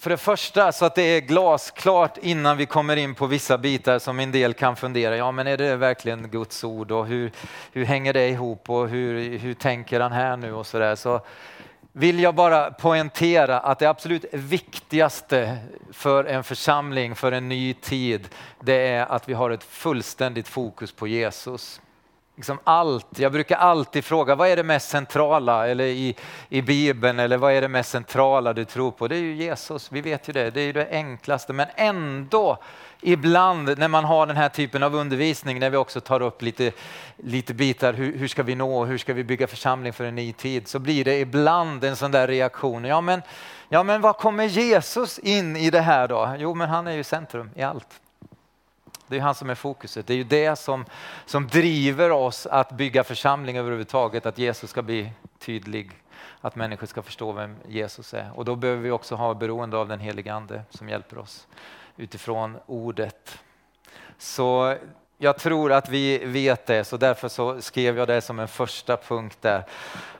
För det första så att det är glasklart innan vi kommer in på vissa bitar som en del kan fundera, ja men är det verkligen Guds ord och hur, hur hänger det ihop och hur, hur tänker han här nu och sådär. Så vill jag bara poängtera att det absolut viktigaste för en församling, för en ny tid, det är att vi har ett fullständigt fokus på Jesus liksom allt. Jag brukar alltid fråga vad är det mest centrala eller i, i Bibeln eller vad är det mest centrala du tror på? Det är ju Jesus, vi vet ju det, det är ju det enklaste. Men ändå ibland när man har den här typen av undervisning, när vi också tar upp lite, lite bitar, hur, hur ska vi nå, hur ska vi bygga församling för en ny tid, så blir det ibland en sån där reaktion. Ja men, ja men vad kommer Jesus in i det här då? Jo men han är ju centrum i allt. Det är han som är fokuset. Det är ju det som, som driver oss att bygga församling överhuvudtaget, att Jesus ska bli tydlig, att människor ska förstå vem Jesus är. Och då behöver vi också ha beroende av den helige Ande som hjälper oss utifrån ordet. Så jag tror att vi vet det, så därför så skrev jag det som en första punkt där.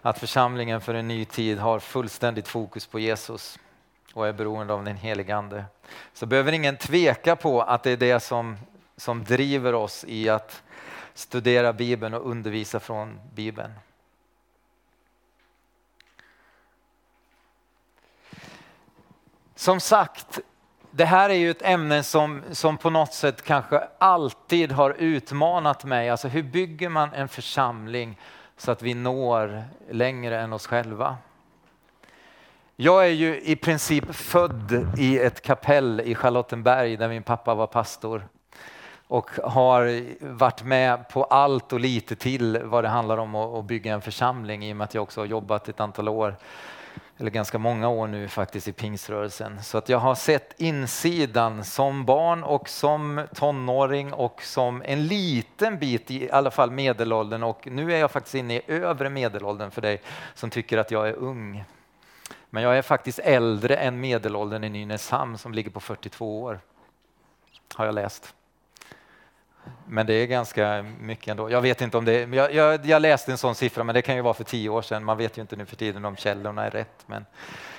Att församlingen för en ny tid har fullständigt fokus på Jesus och är beroende av den helige Ande. Så behöver ingen tveka på att det är det som som driver oss i att studera Bibeln och undervisa från Bibeln. Som sagt, det här är ju ett ämne som, som på något sätt kanske alltid har utmanat mig. Alltså hur bygger man en församling så att vi når längre än oss själva? Jag är ju i princip född i ett kapell i Charlottenberg där min pappa var pastor och har varit med på allt och lite till vad det handlar om att bygga en församling i och med att jag också har jobbat ett antal år, eller ganska många år nu faktiskt i pingsrörelsen. Så att jag har sett insidan som barn och som tonåring och som en liten bit i alla fall medelåldern och nu är jag faktiskt inne i övre medelåldern för dig som tycker att jag är ung. Men jag är faktiskt äldre än medelåldern i Nynäshamn som ligger på 42 år, har jag läst. Men det är ganska mycket ändå. Jag vet inte om det jag, jag, jag, läste en sån siffra, men det kan ju vara för tio år sedan. Man vet ju inte nu för tiden om källorna är rätt. Men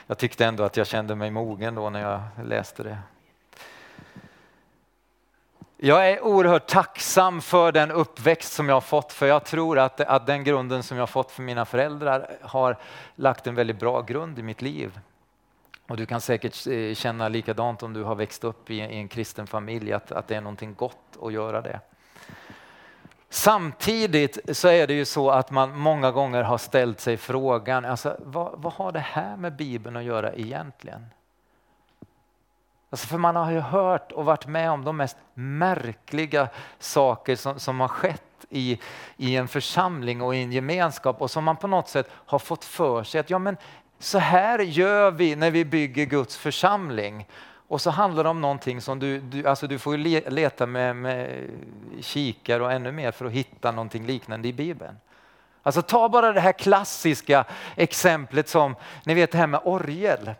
jag tyckte ändå att jag kände mig mogen då när jag läste det. Jag är oerhört tacksam för den uppväxt som jag har fått, för jag tror att, att den grunden som jag har fått för mina föräldrar har lagt en väldigt bra grund i mitt liv. Och du kan säkert eh, känna likadant om du har växt upp i en kristen familj, att, att det är någonting gott att göra det. Samtidigt så är det ju så att man många gånger har ställt sig frågan, alltså, vad, vad har det här med Bibeln att göra egentligen? Alltså för man har ju hört och varit med om de mest märkliga saker som, som har skett i, i en församling och i en gemenskap och som man på något sätt har fått för sig att ja, men så här gör vi när vi bygger Guds församling. Och så handlar det om någonting som du, du, alltså du får leta med, med kikare och ännu mer för att hitta någonting liknande i Bibeln. Alltså ta bara det här klassiska exemplet som, ni vet det här med orgel.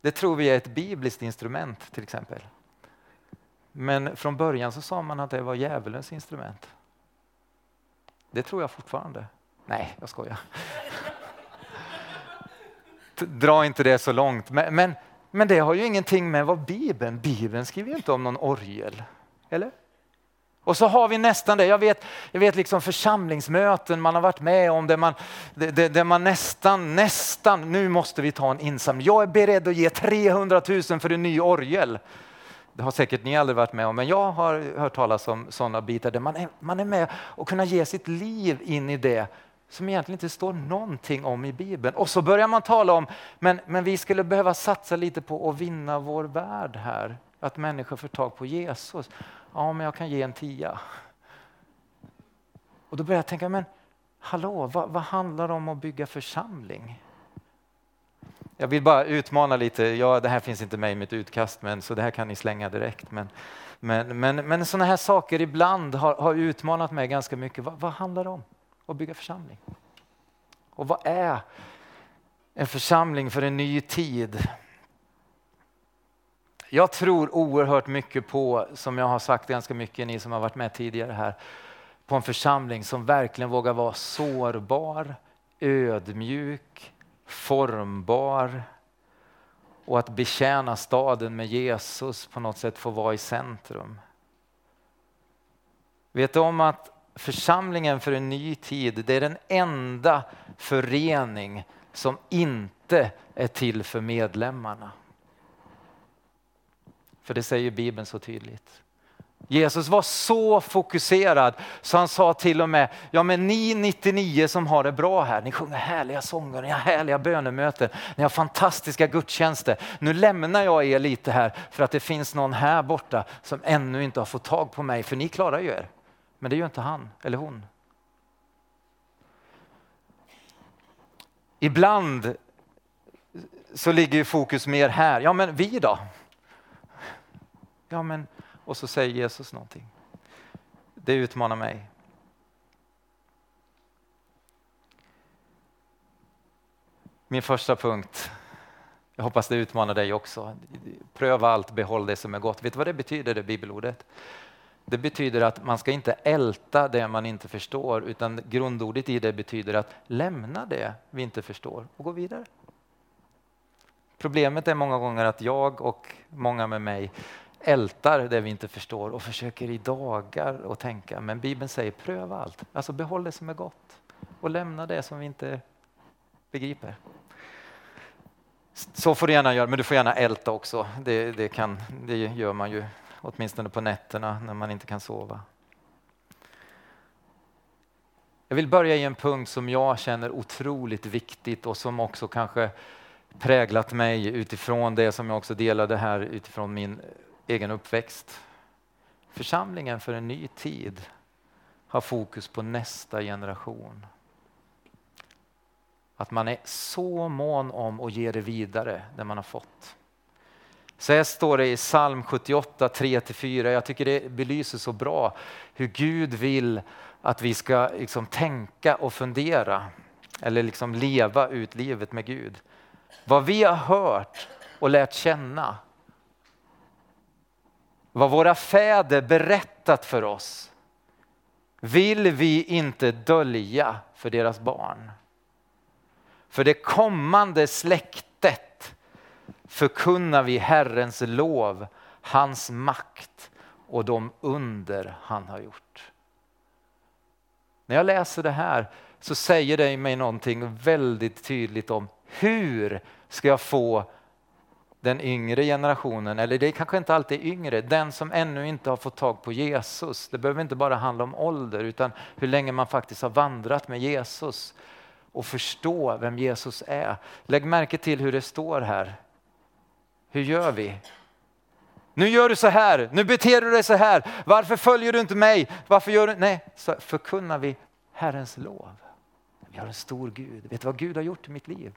Det tror vi är ett bibliskt instrument till exempel. Men från början så sa man att det var djävulens instrument. Det tror jag fortfarande. Nej, jag skojar dra inte det så långt. Men, men, men, det har ju ingenting med vad Bibeln, Bibeln skriver ju inte om någon orgel. Eller? Och så har vi nästan det, jag vet, jag vet liksom församlingsmöten man har varit med om där man, där, där man nästan, nästan, nu måste vi ta en insamling. Jag är beredd att ge 300 000 för en ny orgel. Det har säkert ni aldrig varit med om, men jag har hört talas om sådana bitar där man är, man är med och kunna ge sitt liv in i det som egentligen inte står någonting om i Bibeln. Och så börjar man tala om, men, men vi skulle behöva satsa lite på att vinna vår värld här. Att människor får tag på Jesus. Ja, men jag kan ge en tia. Och då börjar jag tänka, men hallå, vad, vad handlar det om att bygga församling? Jag vill bara utmana lite, ja det här finns inte med i mitt utkast, men, så det här kan ni slänga direkt. Men, men, men, men sådana här saker ibland har, har utmanat mig ganska mycket. Va, vad handlar det om? Och bygga församling. Och vad är en församling för en ny tid? Jag tror oerhört mycket på, som jag har sagt ganska mycket, ni som har varit med tidigare här, på en församling som verkligen vågar vara sårbar, ödmjuk, formbar och att betjäna staden med Jesus på något sätt får vara i centrum. Vet du om att församlingen för en ny tid, det är den enda förening som inte är till för medlemmarna. För det säger Bibeln så tydligt. Jesus var så fokuserad så han sa till och med, ja men ni 99 som har det bra här, ni sjunger härliga sånger, ni har härliga bönemöten, ni har fantastiska gudstjänster. Nu lämnar jag er lite här för att det finns någon här borta som ännu inte har fått tag på mig, för ni klarar ju er. Men det gör inte han eller hon. Ibland så ligger fokus mer här. Ja, men vi då? Ja, men och så säger Jesus någonting. Det utmanar mig. Min första punkt, jag hoppas det utmanar dig också. Pröva allt, behåll det som är gott. Vet du vad det betyder, det bibelordet? Det betyder att man ska inte älta det man inte förstår, utan grundordet i det betyder att lämna det vi inte förstår och gå vidare. Problemet är många gånger att jag och många med mig ältar det vi inte förstår och försöker i dagar att tänka. Men Bibeln säger pröva allt, alltså behåll det som är gott och lämna det som vi inte begriper. Så får du gärna göra, men du får gärna älta också. Det, det, kan, det gör man ju åtminstone på nätterna när man inte kan sova. Jag vill börja i en punkt som jag känner otroligt viktigt och som också kanske präglat mig utifrån det som jag också delade här utifrån min egen uppväxt. Församlingen för en ny tid har fokus på nästa generation. Att man är så mån om att ge det vidare, det man har fått. Så här står det i psalm 78, 3-4. Jag tycker det belyser så bra hur Gud vill att vi ska liksom tänka och fundera eller liksom leva ut livet med Gud. Vad vi har hört och lärt känna vad våra fäder berättat för oss vill vi inte dölja för deras barn. För det kommande släktet förkunnar vi Herrens lov, hans makt och de under han har gjort. När jag läser det här så säger det mig någonting väldigt tydligt om hur ska jag få den yngre generationen, eller det är kanske inte alltid yngre, den som ännu inte har fått tag på Jesus. Det behöver inte bara handla om ålder utan hur länge man faktiskt har vandrat med Jesus och förstå vem Jesus är. Lägg märke till hur det står här. Hur gör vi? Nu gör du så här, nu beter du dig så här. Varför följer du inte mig? Varför gör du? Nej, så förkunnar vi Herrens lov. Vi har en stor Gud. Vet du vad Gud har gjort i mitt liv?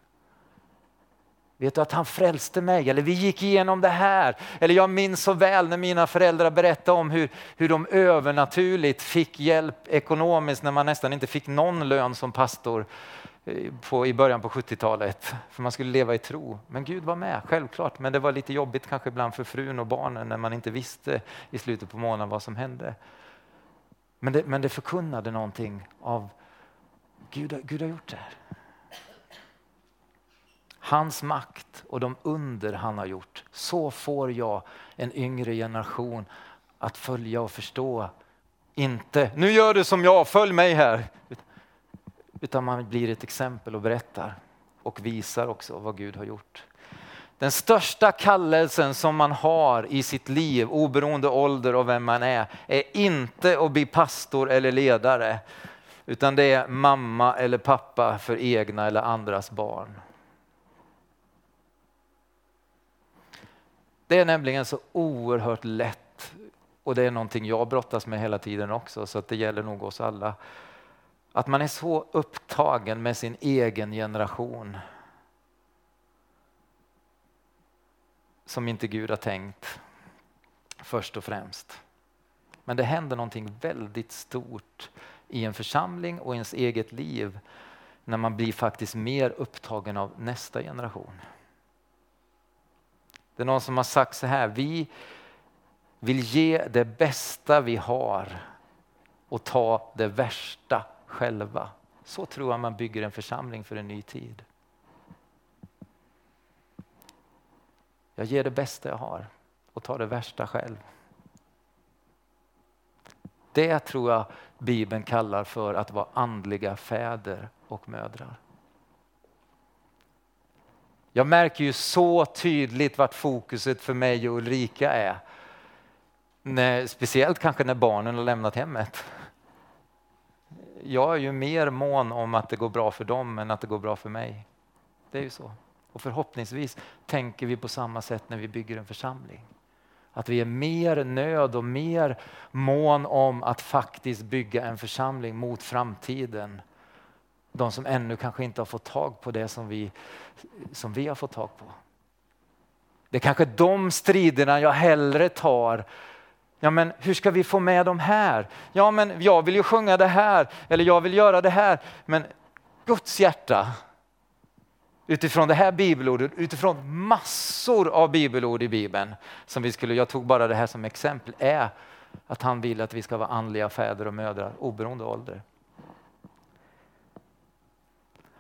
Vet du att han frälste mig? Eller vi gick igenom det här. Eller jag minns så väl när mina föräldrar berättade om hur, hur de övernaturligt fick hjälp ekonomiskt när man nästan inte fick någon lön som pastor Eh, på, i början på 70-talet. För man skulle leva i tro. Men Gud var med, självklart. Men det var lite jobbigt kanske ibland för frun och barnen när man inte visste i slutet på månaden vad som hände. Men det, men det förkunnade någonting av Gud, Gud har gjort det här. Hans makt och de under han har gjort. Så får jag en yngre generation att följa och förstå. Inte, nu gör du som jag, följ mig här. Utan man blir ett exempel och berättar och visar också vad Gud har gjort. Den största kallelsen som man har i sitt liv, oberoende ålder och vem man är, är inte att bli pastor eller ledare, utan det är mamma eller pappa för egna eller andras barn. Det är nämligen så oerhört lätt och det är någonting jag brottas med hela tiden också så att det gäller nog oss alla. Att man är så upptagen med sin egen generation som inte Gud har tänkt först och främst. Men det händer någonting väldigt stort i en församling och i ens eget liv när man blir faktiskt mer upptagen av nästa generation. Det är någon som har sagt så här, vi vill ge det bästa vi har och ta det värsta själva. Så tror jag man bygger en församling för en ny tid. Jag ger det bästa jag har och tar det värsta själv. Det tror jag Bibeln kallar för att vara andliga fäder och mödrar. Jag märker ju så tydligt vart fokuset för mig och Ulrika är. När, speciellt kanske när barnen har lämnat hemmet. Jag är ju mer mån om att det går bra för dem än att det går bra för mig. Det är ju så. Och förhoppningsvis tänker vi på samma sätt när vi bygger en församling. Att vi är mer nöd och mer mån om att faktiskt bygga en församling mot framtiden. De som ännu kanske inte har fått tag på det som vi, som vi har fått tag på. Det är kanske de striderna jag hellre tar Ja, men hur ska vi få med de här? Ja, men jag vill ju sjunga det här eller jag vill göra det här. Men Guds hjärta utifrån det här bibelordet, utifrån massor av bibelord i Bibeln, som vi skulle, jag tog bara det här som exempel, är att han vill att vi ska vara andliga fäder och mödrar oberoende av ålder.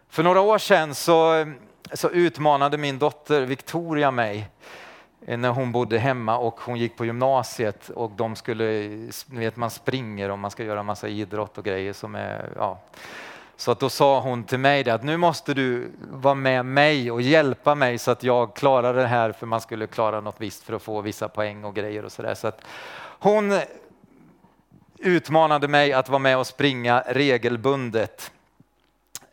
För några år sedan så, så utmanade min dotter Victoria mig Eh, när hon bodde hemma och hon gick på gymnasiet och de skulle, ni vet man springer och man ska göra massa idrott och grejer som är, ja. Så att då sa hon till mig det, att nu måste du vara med mig och hjälpa mig så att jag klarar det här för man skulle klara något visst för att få vissa poäng och grejer och sådär. Så att hon utmanade mig att vara med och springa regelbundet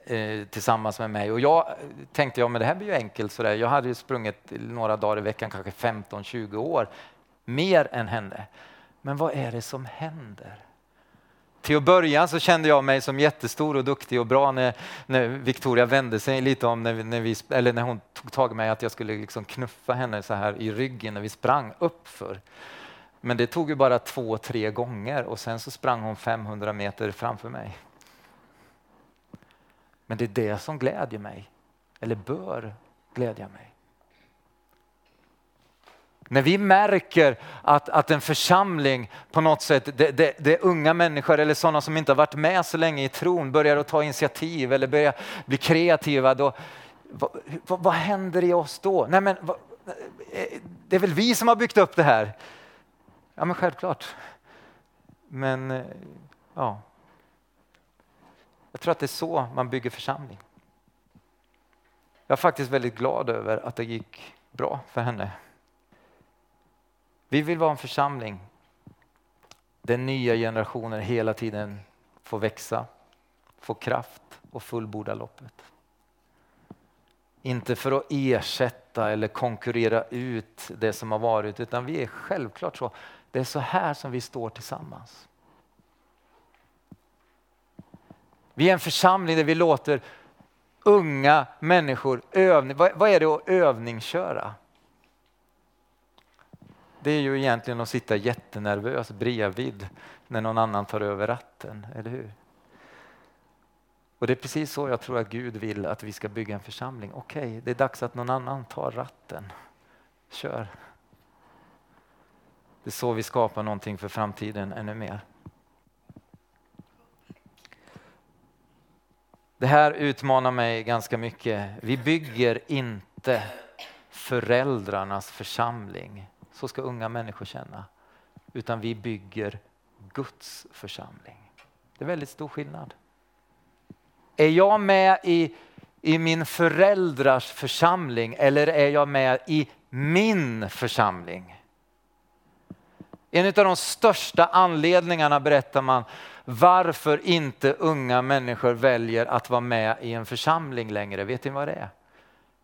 Eh, tillsammans med mig och jag eh, tänkte ja men det här blir ju enkelt sådär. Jag hade ju sprungit några dagar i veckan, kanske 15-20 år, mer än henne. Men vad är det som händer? Till att börja så kände jag mig som jättestor och duktig och bra när, när Victoria vände sig lite om, när, när, vi, eller när hon tog tag i mig, att jag skulle liksom knuffa henne så här i ryggen när vi sprang uppför. Men det tog ju bara två, tre gånger och sen så sprang hon 500 meter framför mig. Men det är det som glädjer mig, eller bör glädja mig. När vi märker att, att en församling på något sätt, det, det, det, är unga människor eller sådana som inte har varit med så länge i tron börjar att ta initiativ eller börjar bli kreativa, då, vad, vad, vad händer i oss då? Nej, men, vad, eh, det är väl vi som har byggt upp det här? Ja, men självklart. Men eh, ja, jag tror att det är så man bygger församling. Jag är faktiskt väldigt glad över att det gick bra för henne. Vi vill vara en församling där nya generationer hela tiden får växa, får kraft och fullborda loppet. Inte för att ersätta eller konkurrera ut det som har varit, utan vi är självklart så. Det är så här som vi står tillsammans. Vi är en församling där vi låter unga människor övning. Vad är det att övningsköra? det är ju egentligen att sitta jättenervös bredvid när någon annan tar över ratten, eller hur? Och det är precis så jag tror att Gud vill att vi ska bygga en församling. Okej, okay, det är dags att någon annan tar ratten. Kör. Det är så vi skapar någonting för framtiden ännu mer. Det här utmanar mig ganska mycket. Vi bygger inte föräldrarnas församling så ska unga människor känna. Utan vi bygger Guds församling. Det är väldigt stor skillnad. Är jag med i, i min föräldrars församling eller är jag med i min församling? En av de största anledningarna berättar man varför inte unga människor väljer att vara med i en församling längre. Vet ni vad det är?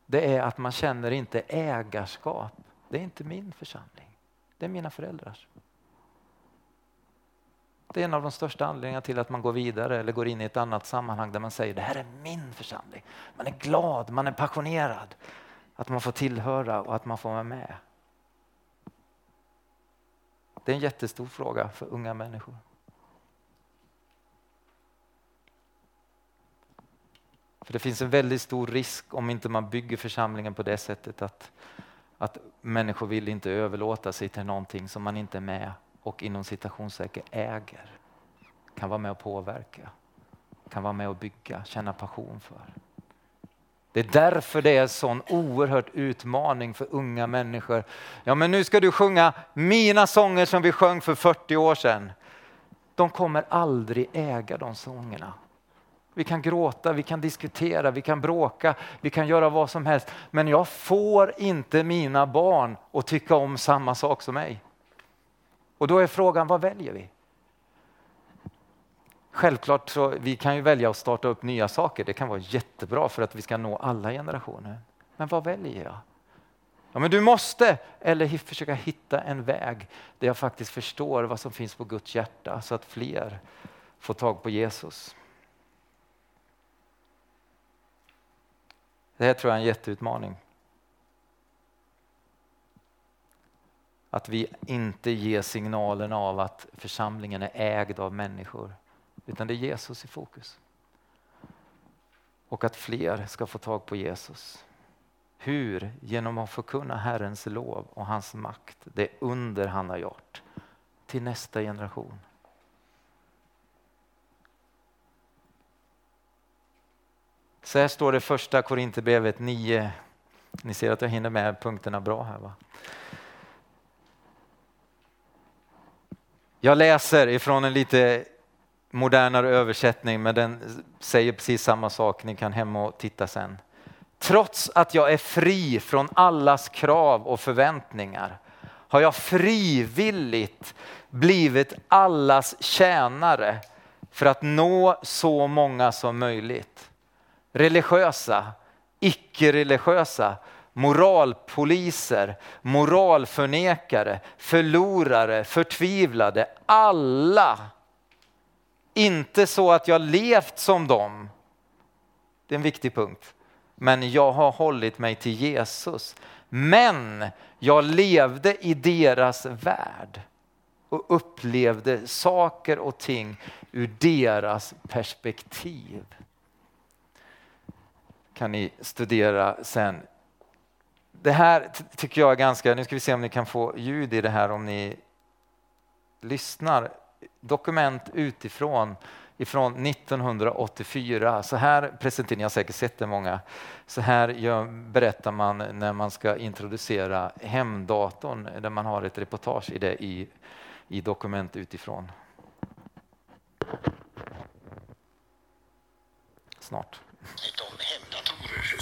Det är att man känner inte ägarskap det är inte min församling, det är mina föräldrars. Det är en av de största anledningarna till att man går vidare eller går in i ett annat sammanhang där man säger det här är min församling. Man är glad, man är passionerad att man får tillhöra och att man får vara med. Det är en jättestor fråga för unga människor. För det finns en väldigt stor risk om inte man bygger församlingen på det sättet att att människor vill inte överlåta sig till någonting som man inte är med och inom citationssäker äger. Kan vara med och påverka, kan vara med och bygga, känna passion för. Det är därför det är en sån oerhört utmaning för unga människor. Ja, men nu ska du sjunga mina sånger som vi sjöng för 40 år sedan. De kommer aldrig äga de sångerna. Vi kan gråta, vi kan diskutera, vi kan bråka, vi kan göra vad som helst. Men jag får inte mina barn att tycka om samma sak som mig. Och då är frågan, vad väljer vi? Självklart så vi kan ju välja att starta upp nya saker. Det kan vara jättebra för att vi ska nå alla generationer. Men vad väljer jag? Ja, men du måste, eller försöka hitta en väg där jag faktiskt förstår vad som finns på Guds hjärta så att fler får tag på Jesus. Det här tror jag är en jätteutmaning. Att vi inte ger signalen av att församlingen är ägd av människor utan det är Jesus i fokus. Och att fler ska få tag på Jesus. Hur? Genom att förkunna Herrens lov och hans makt, det under han har gjort, till nästa generation. Så här står det första Korinthierbrevet 9. Ni ser att jag hinner med punkterna bra här va? Jag läser ifrån en lite modernare översättning men den säger precis samma sak. Ni kan hem och titta sen. Trots att jag är fri från allas krav och förväntningar har jag frivilligt blivit allas tjänare för att nå så många som möjligt. Religiösa, icke-religiösa, moralpoliser, moralförnekare, förlorare, förtvivlade. Alla inte så att jag levt som dem. Det är en viktig punkt. Men jag har hållit mig till Jesus. Men jag levde i deras värld och upplevde saker och ting ur deras perspektiv. Kan ni studera sen. Det här tycker jag är ganska, nu ska vi se om ni kan få ljud i det här om ni lyssnar dokument utifrån ifrån 1984. Så här presenterar, ni har säkert sett det många. Så här gör, berättar man när man ska introducera hemdatorn, där man har ett reportage i det i, i dokument utifrån. Snart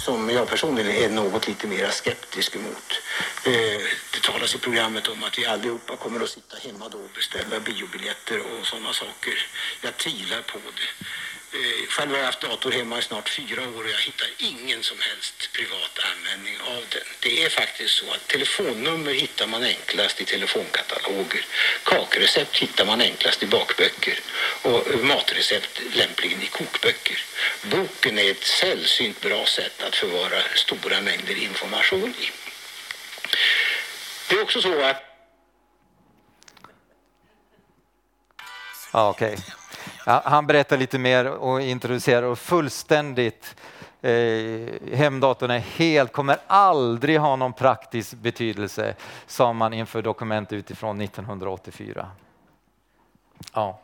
som jag personligen är något lite mer skeptisk emot. Eh, det talas i programmet om att vi allihopa kommer att sitta hemma då och beställa biobiljetter och sådana saker. Jag tvivlar på det. Eh, själv har jag haft dator hemma i snart fyra år och jag hittar ingen som helst privat användning av den. Det är faktiskt så att telefonnummer hittar man enklast i telefonkataloger. Kakrecept hittar man enklast i bakböcker och eh, matrecept lämpligen i kokböcker. Boken är ett sällsynt bra sätt att förvara stora mängder information i. Det är också så att... Ja, okej. Okay. Ja, han berättar lite mer och introducerar och fullständigt eh, hemdatorn är helt, kommer aldrig ha någon praktisk betydelse, sa man inför dokument utifrån 1984. Ja.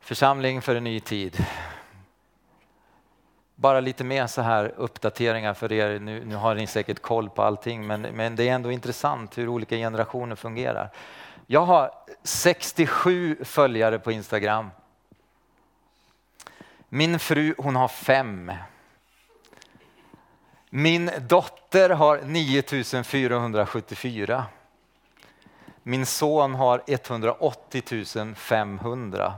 Församling för en ny tid. Bara lite mer så här uppdateringar för er. Nu, nu har ni säkert koll på allting, men, men det är ändå intressant hur olika generationer fungerar. Jag har 67 följare på Instagram. Min fru hon har fem. Min dotter har 9474. Min son har 180 500.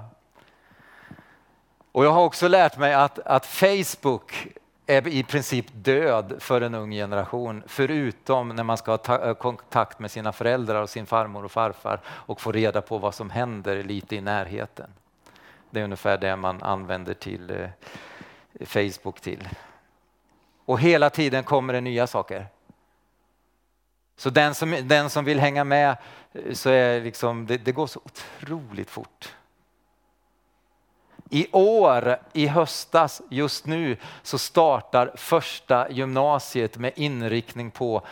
Och jag har också lärt mig att, att Facebook är i princip död för en ung generation, förutom när man ska ha eh, kontakt med sina föräldrar och sin farmor och farfar och få reda på vad som händer lite i närheten. Det är ungefär det man använder till eh, Facebook till. Och hela tiden kommer det nya saker. Så den som, den som vill hänga med, eh, så är liksom, det, det går så otroligt fort. I år, i höstas, just nu, så startar första gymnasiet med inriktning på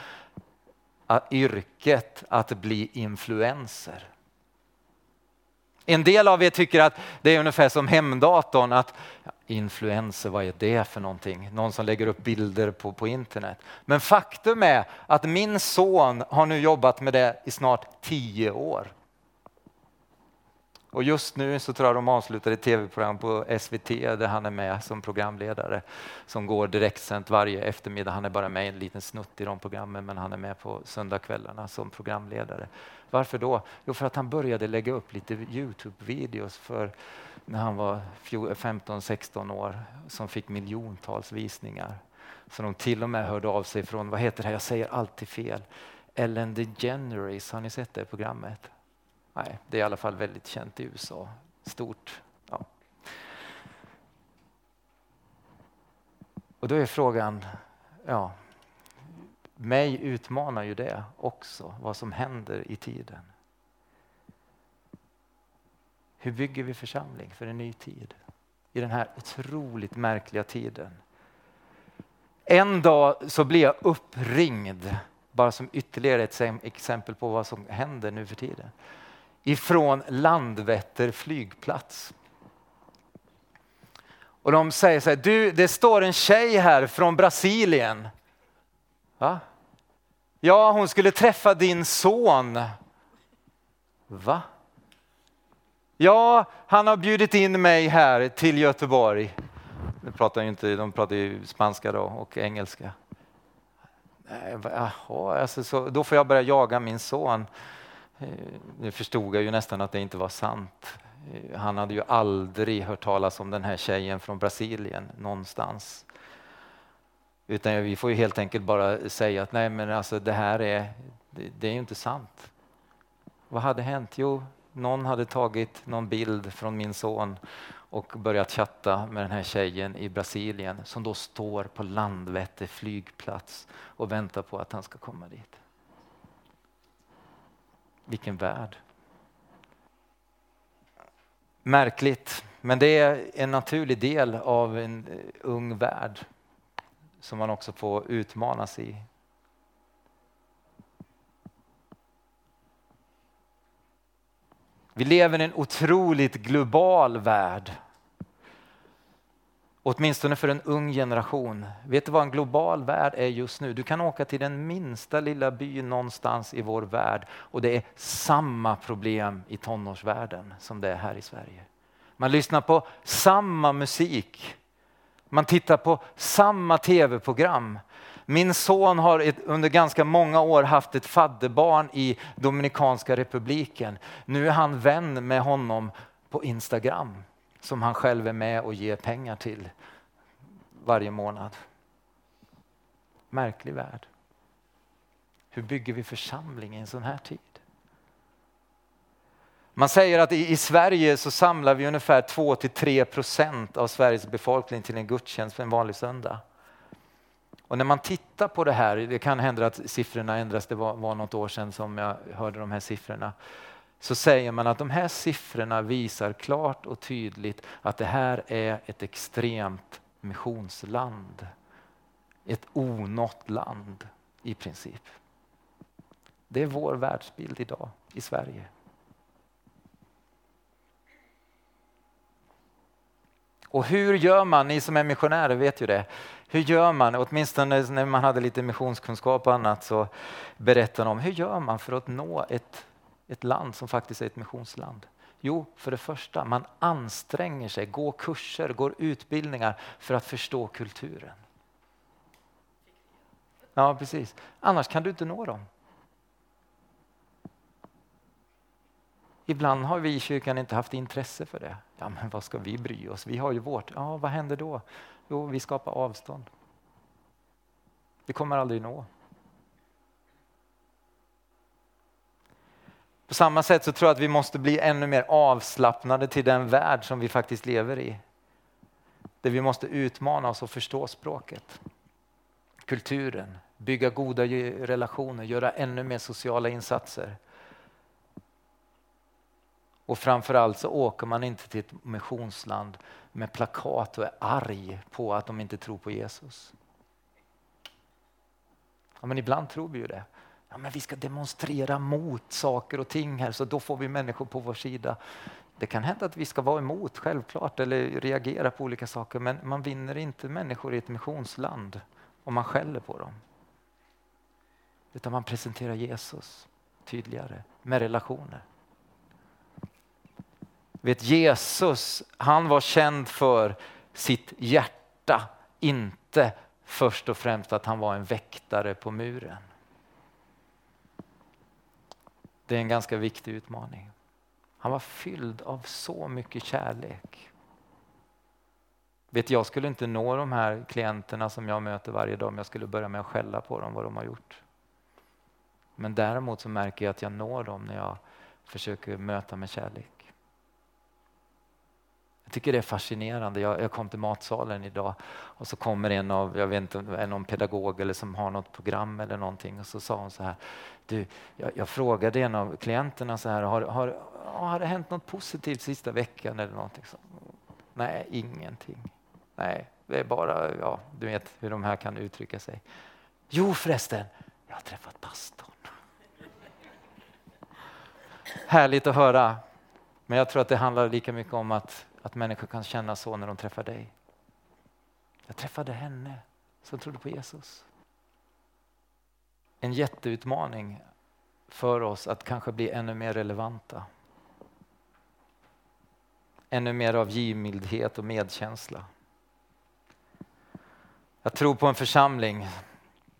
yrket att bli influencer. En del av er tycker att det är ungefär som hemdatorn, att influenser, vad är det för någonting? Någon som lägger upp bilder på, på internet. Men faktum är att min son har nu jobbat med det i snart tio år. Och just nu så tror jag de avslutar ett tv-program på SVT där han är med som programledare som går direktsänt varje eftermiddag. Han är bara med i en liten snutt i de programmen men han är med på söndagskvällarna som programledare. Varför då? Jo, för att han började lägga upp lite Youtube-videos för när han var 15-16 år som fick miljontals visningar. Så de till och med hörde av sig från, vad heter det här, jag säger alltid fel, Ellen DeGeneres, har ni sett det programmet? Nej, det är i alla fall väldigt känt i USA. Stort. Ja. Och då är frågan, ja, mig utmanar ju det också, vad som händer i tiden. Hur bygger vi församling för en ny tid? I den här otroligt märkliga tiden. En dag så blir jag uppringd, bara som ytterligare ett exempel på vad som händer nu för tiden ifrån Landvetter flygplats. Och de säger så här, du det står en tjej här från Brasilien. Va? Ja, hon skulle träffa din son. Va? Ja, han har bjudit in mig här till Göteborg. De pratar ju, inte, de pratar ju spanska då och engelska. Jaha, alltså så, då får jag börja jaga min son. Eh, nu förstod jag ju nästan att det inte var sant. Eh, han hade ju aldrig hört talas om den här tjejen från Brasilien någonstans. Utan vi får ju helt enkelt bara säga att nej men alltså det här är, det, det är ju inte sant. Vad hade hänt? Jo, någon hade tagit någon bild från min son och börjat chatta med den här tjejen i Brasilien som då står på Landvetter flygplats och väntar på att han ska komma dit. Vilken värld. Märkligt, men det är en naturlig del av en eh, ung värld som man också får utmanas i. Vi lever i en otroligt global värld. Åtminstone för en ung generation. Vet du vad en global värld är just nu? Du kan åka till den minsta lilla by någonstans i vår värld och det är samma problem i tonårsvärlden som det är här i Sverige. Man lyssnar på samma musik. Man tittar på samma tv-program. Min son har ett, under ganska många år haft ett fadderbarn i Dominikanska republiken. Nu är han vän med honom på Instagram som han själv är med och ger pengar till varje månad. Märklig värld. Hur bygger vi församling i en sån här tid? Man säger att i, Sverige så samlar vi ungefär 2-3 procent av Sveriges befolkning till en gudstjänst en vanlig söndag. Och när man tittar på det här, det kan hända att siffrorna ändras, det var, var något år sedan som jag hörde de här siffrorna så säger man att de här siffrorna visar klart och tydligt att det här är ett extremt missionsland. Ett onått land i princip. Det är vår världsbild idag i Sverige. Och hur gör man, ni som är missionärer vet ju det, hur gör man, åtminstone när man hade lite missionskunskap och annat så berättar de, hur gör man för att nå ett ett land som faktiskt är ett missionsland? Jo, för det första, man anstränger sig, går kurser, går utbildningar för att förstå kulturen. Ja, precis. Annars kan du inte nå dem. Ibland har vi i kyrkan inte haft intresse för det. Ja, men vad ska vi bry oss? Vi har ju vårt. Ja, vad händer då? Jo, vi skapar avstånd. Vi kommer aldrig nå. På samma sätt så tror jag att vi måste bli ännu mer avslappnade till den värld som vi faktiskt lever i. Där vi måste utmana oss och förstå språket, kulturen, bygga goda relationer, göra ännu mer sociala insatser. Och framförallt så åker man inte till ett missionsland med plakat och är arg på att de inte tror på Jesus. Ja, men ibland tror vi ju det. Ja, men vi ska demonstrera mot saker och ting här så då får vi människor på vår sida. Det kan hända att vi ska vara emot, självklart, eller reagera på olika saker, men man vinner inte människor i ett missionsland om man skäller på dem. Utan man presenterar Jesus tydligare med relationer. Vet Jesus, han var känd för sitt hjärta, inte först och främst att han var en väktare på muren. Det är en ganska viktig utmaning. Han var fylld av så mycket kärlek. Vet jag skulle inte nå de här klienterna som jag möter varje dag om jag skulle börja med att skälla på dem vad de har gjort. Men däremot så märker jag att jag når dem när jag försöker möta med kärlek. Jag tycker det är fascinerande. Jag, jag, kom till matsalen idag och så kommer en av, jag vet inte, någon pedagog eller som har något program eller någonting och så sa hon så här. Du, jag, jag frågade en av klienterna så här, har, har, har det hänt något positivt sista veckan eller någonting? Så, nej, ingenting. Nej, det är bara, ja, du vet hur de här kan uttrycka sig. Jo förresten, jag har träffat pastorn. Härligt att höra. Men jag tror att det handlar lika mycket om att att människor kan känna så när de träffar dig. Jag träffade henne som trodde på Jesus. En jätteutmaning för oss att kanske bli ännu mer relevanta. Ännu mer av givmildhet och medkänsla. Jag tror på en församling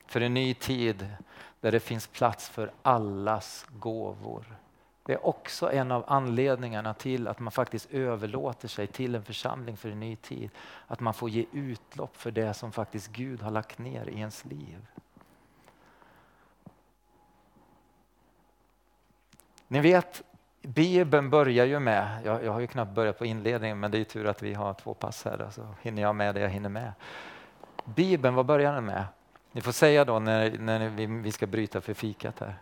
för en ny tid där det finns plats för allas gåvor. Det är också en av anledningarna till att man faktiskt överlåter sig till en församling för en ny tid. Att man får ge utlopp för det som faktiskt Gud har lagt ner i ens liv. Ni vet, Bibeln börjar ju med, jag, jag har ju knappt börjat på inledningen men det är tur att vi har två pass här så hinner jag med det jag hinner med. Bibeln, vad börjar den med? Ni får säga då när, när vi, vi ska bryta för fikat här.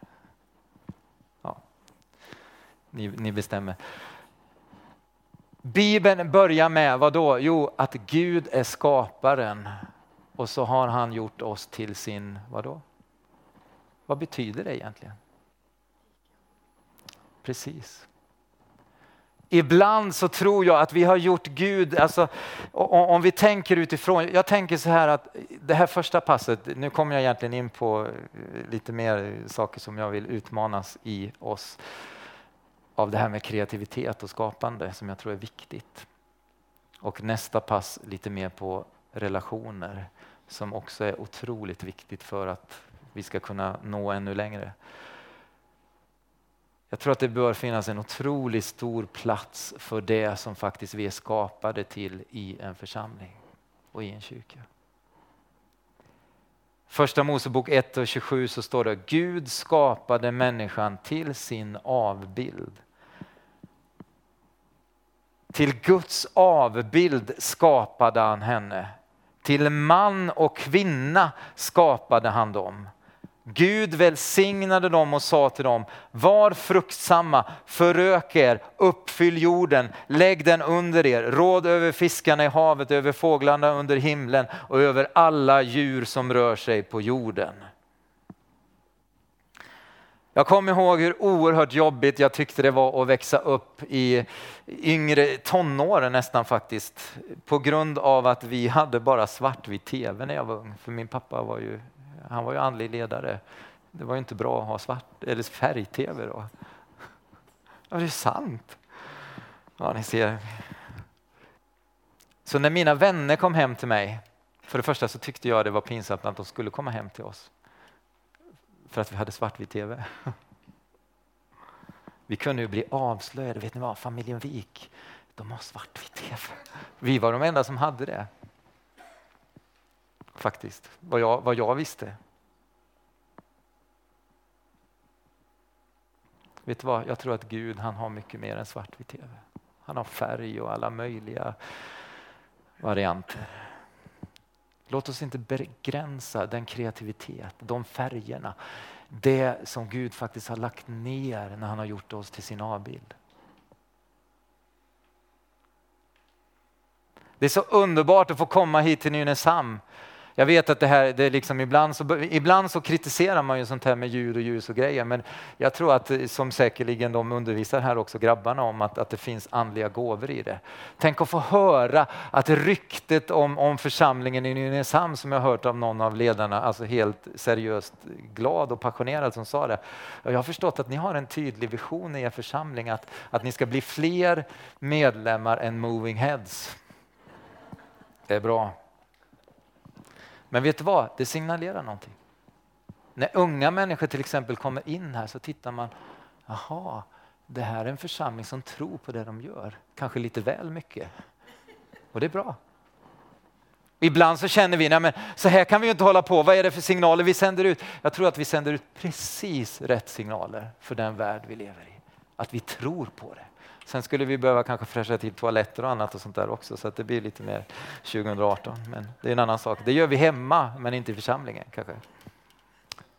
Ni, ni bestämmer. Bibeln börjar med vad då? Jo, att Gud är skaparen och så har han gjort oss till sin, vad då? Vad betyder det egentligen? Precis. Ibland så tror jag att vi har gjort Gud, alltså, om vi tänker utifrån, jag tänker så här att det här första passet, nu kommer jag egentligen in på eh, lite mer saker som jag vill utmanas i oss av det här med kreativitet och skapande som jag tror är viktigt. Och nästa pass lite mer på relationer som också är otroligt viktigt för att vi ska kunna nå ännu längre. Jag tror att det bör finnas en otroligt stor plats för det som faktiskt vi är skapade till i en församling och i en kyrka. Första Mosebok 1 och 27 så står det Gud skapade människan till sin avbild. Till Guds avbild skapade han henne. Till man och kvinna skapade han dem. Gud välsignade dem och sa till dem, var fruktsamma, förök er, uppfyll jorden, lägg den under er, råd över fiskarna i havet, över fåglarna under himlen och över alla djur som rör sig på jorden. Jag kommer ihåg hur oerhört jobbigt jag tyckte det var att växa upp i yngre tonåren nästan faktiskt. På grund av att vi hade bara svartvit tv när jag var ung. För min pappa var ju, han var ju andlig ledare. Det var ju inte bra att ha svart, eller färg-tv då. Ja, det är sant. Ja, ni ser. Så när mina vänner kom hem till mig, för det första så tyckte jag det var pinsamt att de skulle komma hem till oss för att vi hade svartvit tv. Vi kunde ju bli avslöjade. Vet ni vad? Familjen Wik, de har svartvit tv. Vi var de enda som hade det. Faktiskt, vad jag, vad jag visste. Vet du vad? Jag tror att Gud han har mycket mer än svartvit tv. Han har färg och alla möjliga varianter. Låt oss inte begränsa den kreativitet, de färgerna, det som Gud faktiskt har lagt ner när han har gjort oss till sin avbild. Det är så underbart att få komma hit till Nynäshamn. Jag vet att det här, det är liksom ibland, så, ibland så kritiserar man ju sånt här med ljud och ljus och grejer, men jag tror att, eh, som säkerligen de undervisar här också, grabbarna, om att, att det finns andliga gåvor i det. Tänk att få höra att ryktet om, om församlingen i Nynäshamn, som jag hört av någon av ledarna, alltså helt seriöst glad och passionerad som sa det. Jag har förstått att ni har en tydlig vision i er församling, att, att ni ska bli fler medlemmar än moving heads. Det är bra. Men vet du vad? Det signalerar någonting. När unga människor till exempel kommer in här så tittar man, jaha, det här är en församling som tror på det de gör. Kanske lite väl mycket. Och det är bra. Ibland så känner vi, nej men så här kan vi inte hålla på. Vad är det för signaler vi sänder ut? Jag tror att vi sänder ut precis rätt signaler för den värld vi lever i. Att vi tror på det. Sen skulle vi behöva kanske fräscha till toaletter och annat och sånt där också så att det blir lite mer 2018. Men det är en annan sak. Det gör vi hemma men inte i församlingen kanske.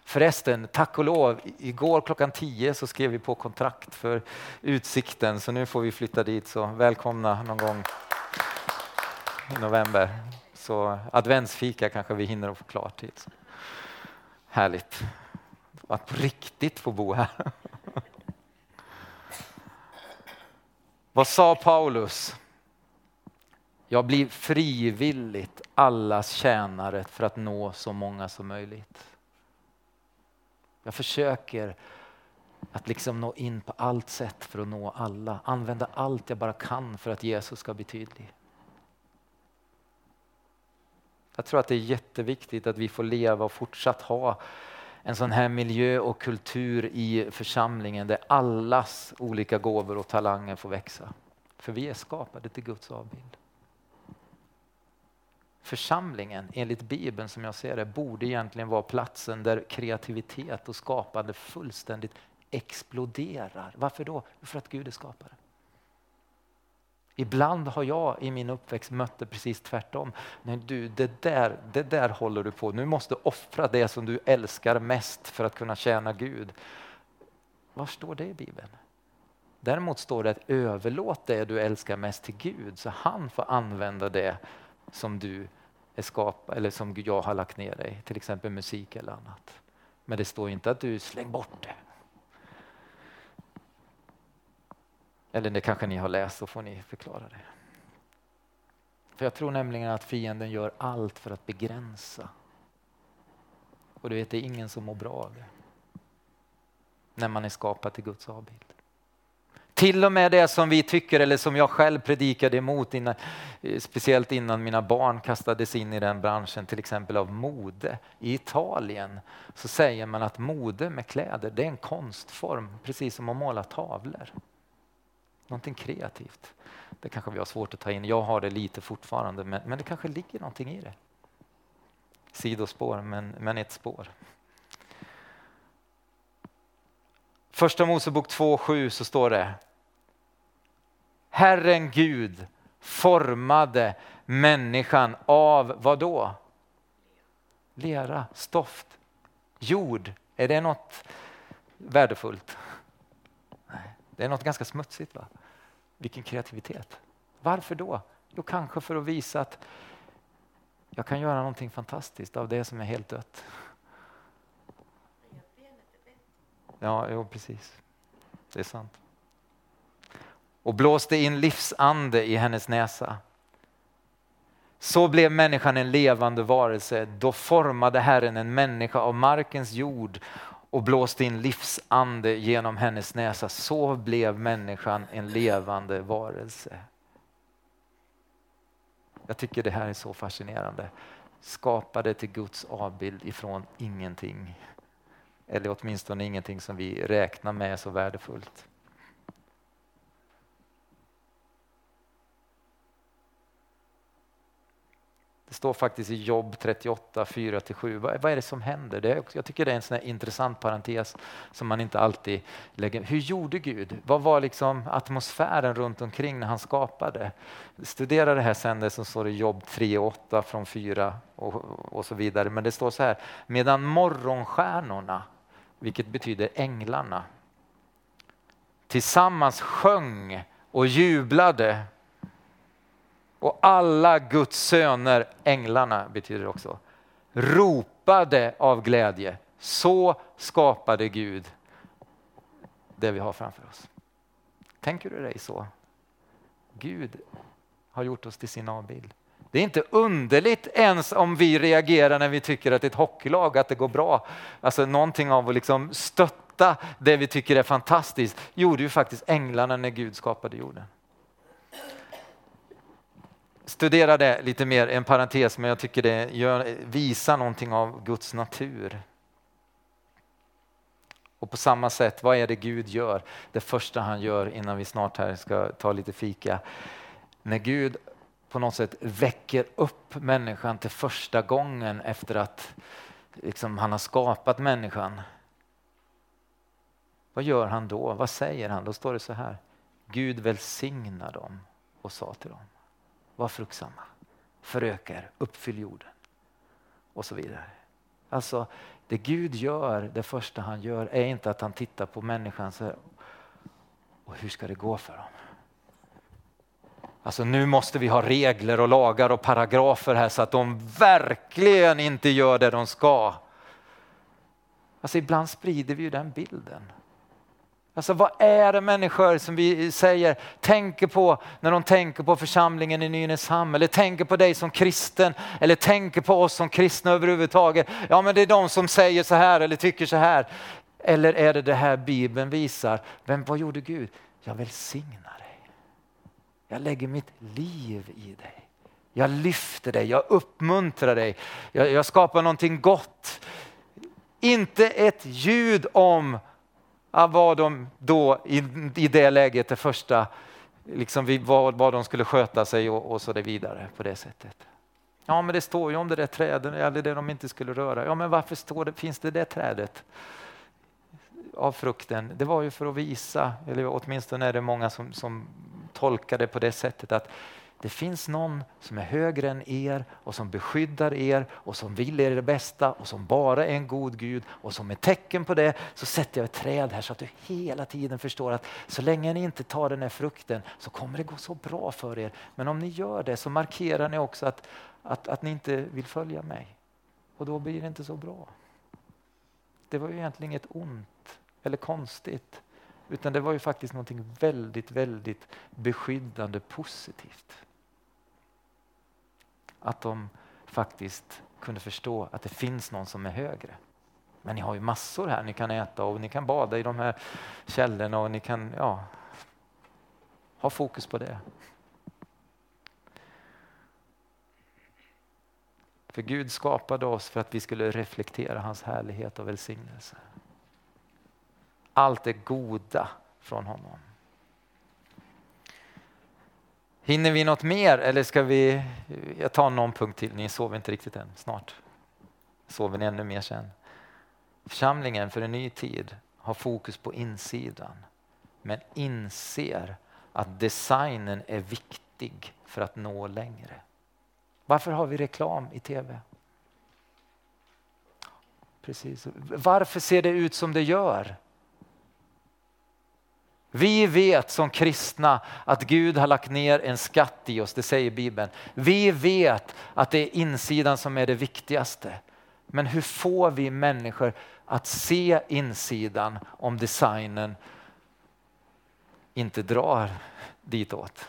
Förresten, tack och lov, igår klockan 10 så skrev vi på kontrakt för Utsikten så nu får vi flytta dit så välkomna någon gång i november. Så adventsfika kanske vi hinner att få klart till. Härligt att på riktigt få bo här. Vad sa Paulus? Jag blir frivilligt allas tjänare för att nå så många som möjligt. Jag försöker att liksom nå in på allt sätt för att nå alla. Använda allt jag bara kan för att Jesus ska bli tydlig. Jag tror att det är jätteviktigt att vi får leva och fortsatt ha en sån här miljö och kultur i församlingen där allas olika gåvor och talanger får växa. För vi är skapade till Guds avbild. Församlingen, enligt Bibeln som jag ser det, borde egentligen vara platsen där kreativitet och skapande fullständigt exploderar. Varför då? För att Gud är skapare. Ibland har jag i min uppväxt mött det precis tvärtom. Nej, du, det, där, det där håller du på, nu måste du offra det som du älskar mest för att kunna tjäna Gud. Var står det i Bibeln? Däremot står det att överlåt det du älskar mest till Gud så han får använda det som du är skapad eller som jag har lagt ner dig, till exempel musik eller annat. Men det står inte att du släng bort det. Eller det kanske ni har läst, så får ni förklara det. För jag tror nämligen att fienden gör allt för att begränsa. Och du vet, det är ingen som mår bra av det. När man är skapad till Guds avbild. Till och med det som vi tycker, eller som jag själv predikade emot, innan, eh, speciellt innan mina barn kastades in i den branschen, till exempel av mode. I Italien så säger man att mode med kläder, det är en konstform, precis som att måla tavlor. Någonting kreativt. Det kanske vi har svårt att ta in. Jag har det lite fortfarande, men, men det kanske ligger någonting i det. Sidospår, men, men ett spår. Första Mosebok 2.7 så står det Herren Gud formade människan av vad då? Lera, stoft, jord. Är det något värdefullt? Nej, det är något ganska smutsigt. va? Vilken kreativitet. Varför då? Jo, kanske för att visa att jag kan göra någonting fantastiskt av det som är helt dött. Ja, jo, precis. Det är sant. Och blåste in livsande i hennes näsa. Så blev människan en levande varelse. Då formade Herren en människa av markens jord och blåste in livsande genom hennes näsa. Så blev människan en levande varelse. Jag tycker det här är så fascinerande. Skapade till Guds avbild ifrån ingenting. Eller åtminstone ingenting som vi räknar med är så värdefullt. Det står faktiskt i Jobb 38, 4-7. Vad, vad är det som händer? Det är, jag tycker det är en sån intressant parentes som man inte alltid lägger... Hur gjorde Gud? Vad var liksom atmosfären runt omkring när han skapade? Studera det här sen, det som står i Jobb 3, och 8 från 4 och, och så vidare. Men det står så här, medan morgonstjärnorna, vilket betyder änglarna, tillsammans sjöng och jublade och alla Guds söner, änglarna betyder det också, ropade av glädje. Så skapade Gud det vi har framför oss. Tänker du dig så? Gud har gjort oss till sin avbild. Det är inte underligt ens om vi reagerar när vi tycker att ett hockeylag att det går bra. Alltså någonting av att liksom stötta det vi tycker är fantastiskt gjorde ju faktiskt änglarna när Gud skapade jorden. Studera det lite mer, en parentes, men jag tycker det gör, visar någonting av Guds natur. Och på samma sätt, vad är det Gud gör? Det första han gör innan vi snart här ska ta lite fika. När Gud på något sätt väcker upp människan till första gången efter att liksom, han har skapat människan. Vad gör han då? Vad säger han? Då står det så här. Gud välsignar dem och sa till dem. Var fruktsamma, föröka er, uppfyll jorden och så vidare. Alltså det Gud gör, det första han gör är inte att han tittar på människan och säger och hur ska det gå för dem? Alltså nu måste vi ha regler och lagar och paragrafer här så att de verkligen inte gör det de ska. Alltså ibland sprider vi ju den bilden. Alltså vad är det människor som vi säger tänker på när de tänker på församlingen i Nynäshamn eller tänker på dig som kristen eller tänker på oss som kristna överhuvudtaget. Ja men det är de som säger så här eller tycker så här. Eller är det det här Bibeln visar? Men vad gjorde Gud? Jag välsignar dig. Jag lägger mitt liv i dig. Jag lyfter dig, jag uppmuntrar dig, jag, jag skapar någonting gott. Inte ett ljud om vad de då i, i det läget, det första, liksom vad, vad de skulle sköta sig och, och så det vidare på det sättet. Ja, men det står ju om det där trädet, eller det de inte skulle röra. Ja, men varför står det, finns det det trädet av frukten? Det var ju för att visa, eller åtminstone är det många som, som tolkar det på det sättet att det finns någon som är högre än er och som beskyddar er och som vill er det bästa och som bara är en god Gud och som ett tecken på det så sätter jag ett träd här så att du hela tiden förstår att så länge ni inte tar den här frukten så kommer det gå så bra för er. Men om ni gör det så markerar ni också att, att, att ni inte vill följa mig och då blir det inte så bra. Det var ju egentligen inget ont eller konstigt utan det var ju faktiskt någonting väldigt, väldigt beskyddande positivt att de faktiskt kunde förstå att det finns någon som är högre. Men ni har ju massor här ni kan äta och ni kan bada i de här källorna och ni kan ja, ha fokus på det. För Gud skapade oss för att vi skulle reflektera hans härlighet och välsignelse. Allt det goda från honom. Hinner vi något mer eller ska vi, jag tar någon punkt till, ni sover inte riktigt än, snart sover ni ännu mer sen. Församlingen för en ny tid har fokus på insidan men inser att designen är viktig för att nå längre. Varför har vi reklam i tv? Precis. Varför ser det ut som det gör? Vi vet som kristna att Gud har lagt ner en skatt i oss, det säger Bibeln. Vi vet att det är insidan som är det viktigaste. Men hur får vi människor att se insidan om designen inte drar ditåt?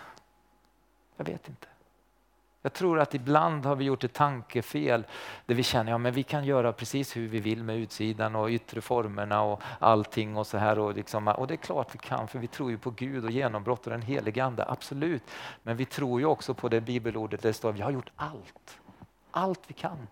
Jag vet inte. Jag tror att ibland har vi gjort ett tankefel där vi känner att ja, vi kan göra precis hur vi vill med utsidan och yttre formerna och allting och så här. Och, liksom, och det är klart vi kan för vi tror ju på Gud och genombrott och den helige Ande, absolut. Men vi tror ju också på det bibelordet där det står att vi har gjort allt. Allt vi kan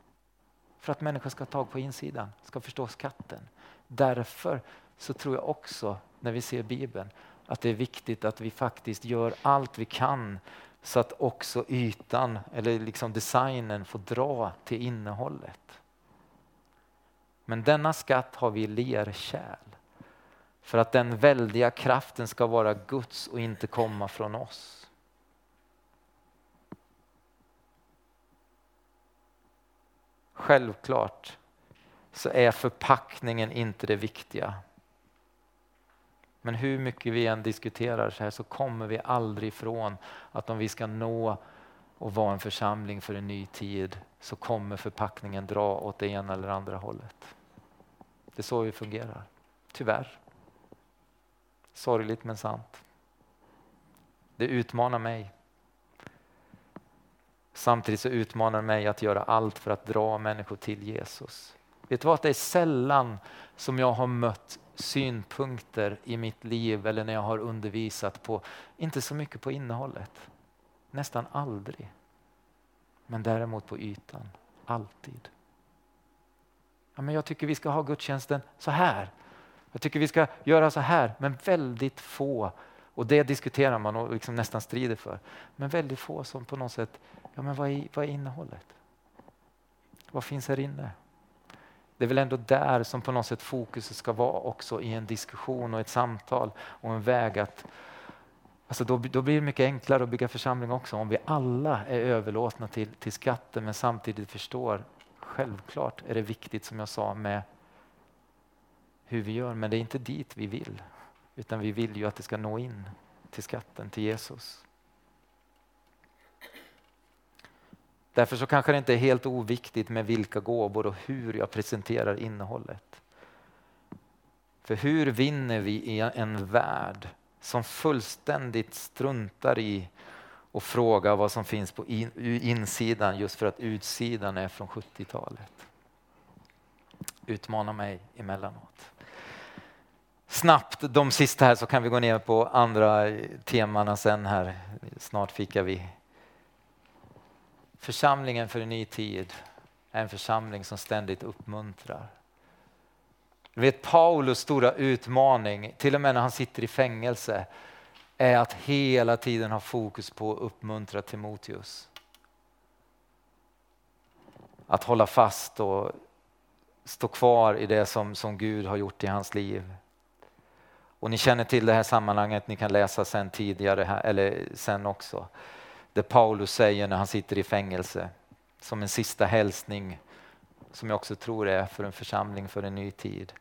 för att människan ska ha tag på insidan, ska förstå skatten. Därför så tror jag också när vi ser Bibeln att det är viktigt att vi faktiskt gör allt vi kan så att också ytan eller liksom designen får dra till innehållet. Men denna skatt har vi i lerkärl för att den väldiga kraften ska vara Guds och inte komma från oss. Självklart så är förpackningen inte det viktiga. Men hur mycket vi än diskuterar så här så kommer vi aldrig ifrån att om vi ska nå och vara en församling för en ny tid så kommer förpackningen dra åt det ena eller andra hållet. Det är så vi fungerar, tyvärr. Sorgligt men sant. Det utmanar mig. Samtidigt så utmanar det mig att göra allt för att dra människor till Jesus. Vet du vad, det är sällan som jag har mött synpunkter i mitt liv eller när jag har undervisat på, inte så mycket på innehållet, nästan aldrig. Men däremot på ytan, alltid. Ja, men jag tycker vi ska ha gudstjänsten så här. Jag tycker vi ska göra så här, men väldigt få, och det diskuterar man och liksom nästan strider för, men väldigt få som på något sätt, ja men vad är, vad är innehållet? Vad finns här inne? Det är väl ändå där som på något sätt fokuset ska vara också i en diskussion och ett samtal och en väg att Alltså då, då blir det mycket enklare att bygga församling också om vi alla är överlåtna till, till skatten men samtidigt förstår självklart är det viktigt som jag sa med hur vi gör men det är inte dit vi vill utan vi vill ju att det ska nå in till skatten, till Jesus. Därför så kanske det inte är helt oviktigt med vilka gåvor och hur jag presenterar innehållet. För hur vinner vi i en värld som fullständigt struntar i och frågar vad som finns på insidan just för att utsidan är från 70-talet? Utmana mig emellanåt. Snabbt, de sista här så kan vi gå ner på andra temana sen här. Snart fikar vi Församlingen för en ny tid är en församling som ständigt uppmuntrar. Du vet Paulus stora utmaning, till och med när han sitter i fängelse, är att hela tiden ha fokus på att uppmuntra Timoteus. Att hålla fast och stå kvar i det som, som Gud har gjort i hans liv. Och ni känner till det här sammanhanget, ni kan läsa sen tidigare, eller sen också det Paulus säger när han sitter i fängelse som en sista hälsning som jag också tror är för en församling för en ny tid.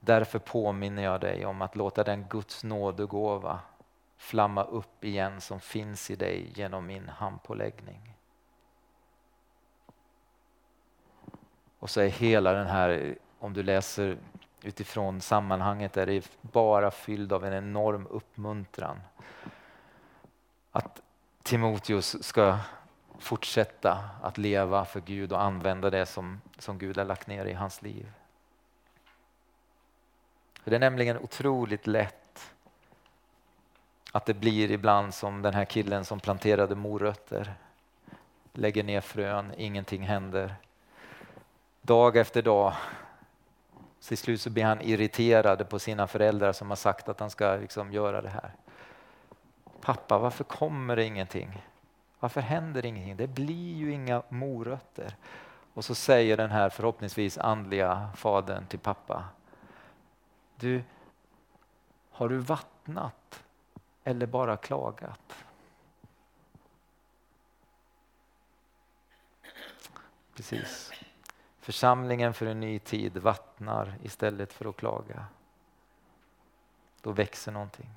Därför påminner jag dig om att låta den Guds nådegåva flamma upp igen som finns i dig genom min handpåläggning. Och så är hela den här, om du läser utifrån sammanhanget är det bara fylld av en enorm uppmuntran. Att Timoteus ska fortsätta att leva för Gud och använda det som, som Gud har lagt ner i hans liv. Det är nämligen otroligt lätt att det blir ibland som den här killen som planterade morötter. Lägger ner frön, ingenting händer. Dag efter dag till slut så blir han irriterad på sina föräldrar som har sagt att han ska liksom göra det här. Pappa, varför kommer det ingenting? Varför händer ingenting? Det blir ju inga morötter. Och så säger den här förhoppningsvis andliga fadern till pappa. Du, har du vattnat eller bara klagat? Precis. Församlingen för en ny tid vattnar istället för att klaga. Då växer någonting.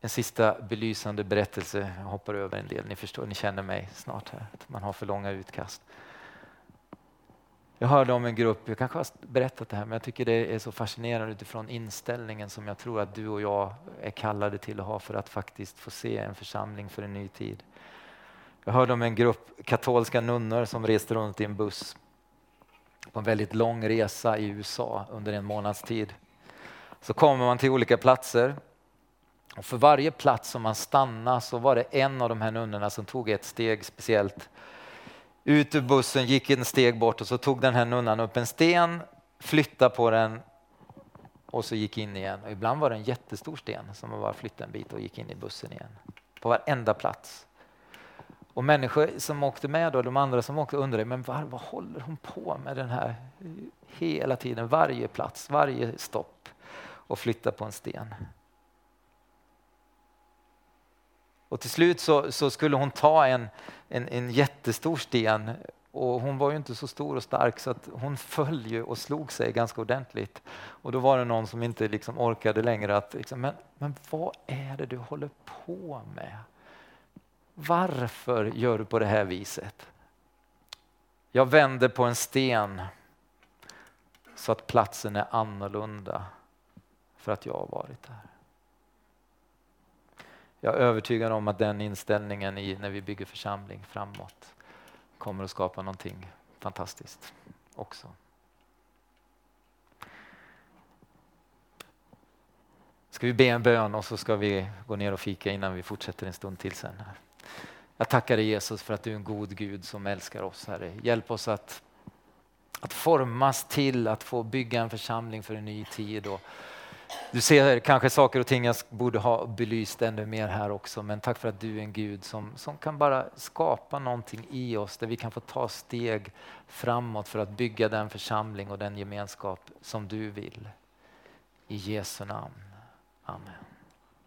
En sista belysande berättelse, jag hoppar över en del, ni förstår, ni känner mig snart här, man har för långa utkast. Jag hörde om en grupp, jag kanske har berättat det här, men jag tycker det är så fascinerande utifrån inställningen som jag tror att du och jag är kallade till att ha för att faktiskt få se en församling för en ny tid. Jag hörde om en grupp katolska nunnor som reste runt i en buss på en väldigt lång resa i USA under en månads tid. Så kommer man till olika platser och för varje plats som man stannade så var det en av de här nunnorna som tog ett steg speciellt ut ur bussen, gick en steg bort och så tog den här nunnan upp en sten, flyttade på den och så gick in igen. Och ibland var det en jättestor sten som man bara flyttade en bit och gick in i bussen igen. På varenda plats. Och människor som åkte med, då, de andra som åkte undrade, men vad, vad håller hon på med den här hela tiden, varje plats, varje stopp och flytta på en sten. Och till slut så, så skulle hon ta en, en, en jättestor sten Och hon var ju inte så stor och stark så att hon föll ju och slog sig ganska ordentligt. Och då var det någon som inte liksom orkade längre att, liksom, men, men vad är det du håller på med? Varför gör du på det här viset? Jag vänder på en sten så att platsen är annorlunda för att jag har varit där. Jag är övertygad om att den inställningen i, när vi bygger församling framåt kommer att skapa någonting fantastiskt också. Ska vi be en bön och så ska vi gå ner och fika innan vi fortsätter en stund till sen. Här. Jag tackar dig Jesus för att du är en god Gud som älskar oss Herre. Hjälp oss att, att formas till att få bygga en församling för en ny tid. Och du ser kanske saker och ting jag borde ha belyst ännu mer här också, men tack för att du är en Gud som, som kan bara skapa någonting i oss där vi kan få ta steg framåt för att bygga den församling och den gemenskap som du vill. I Jesu namn. Amen.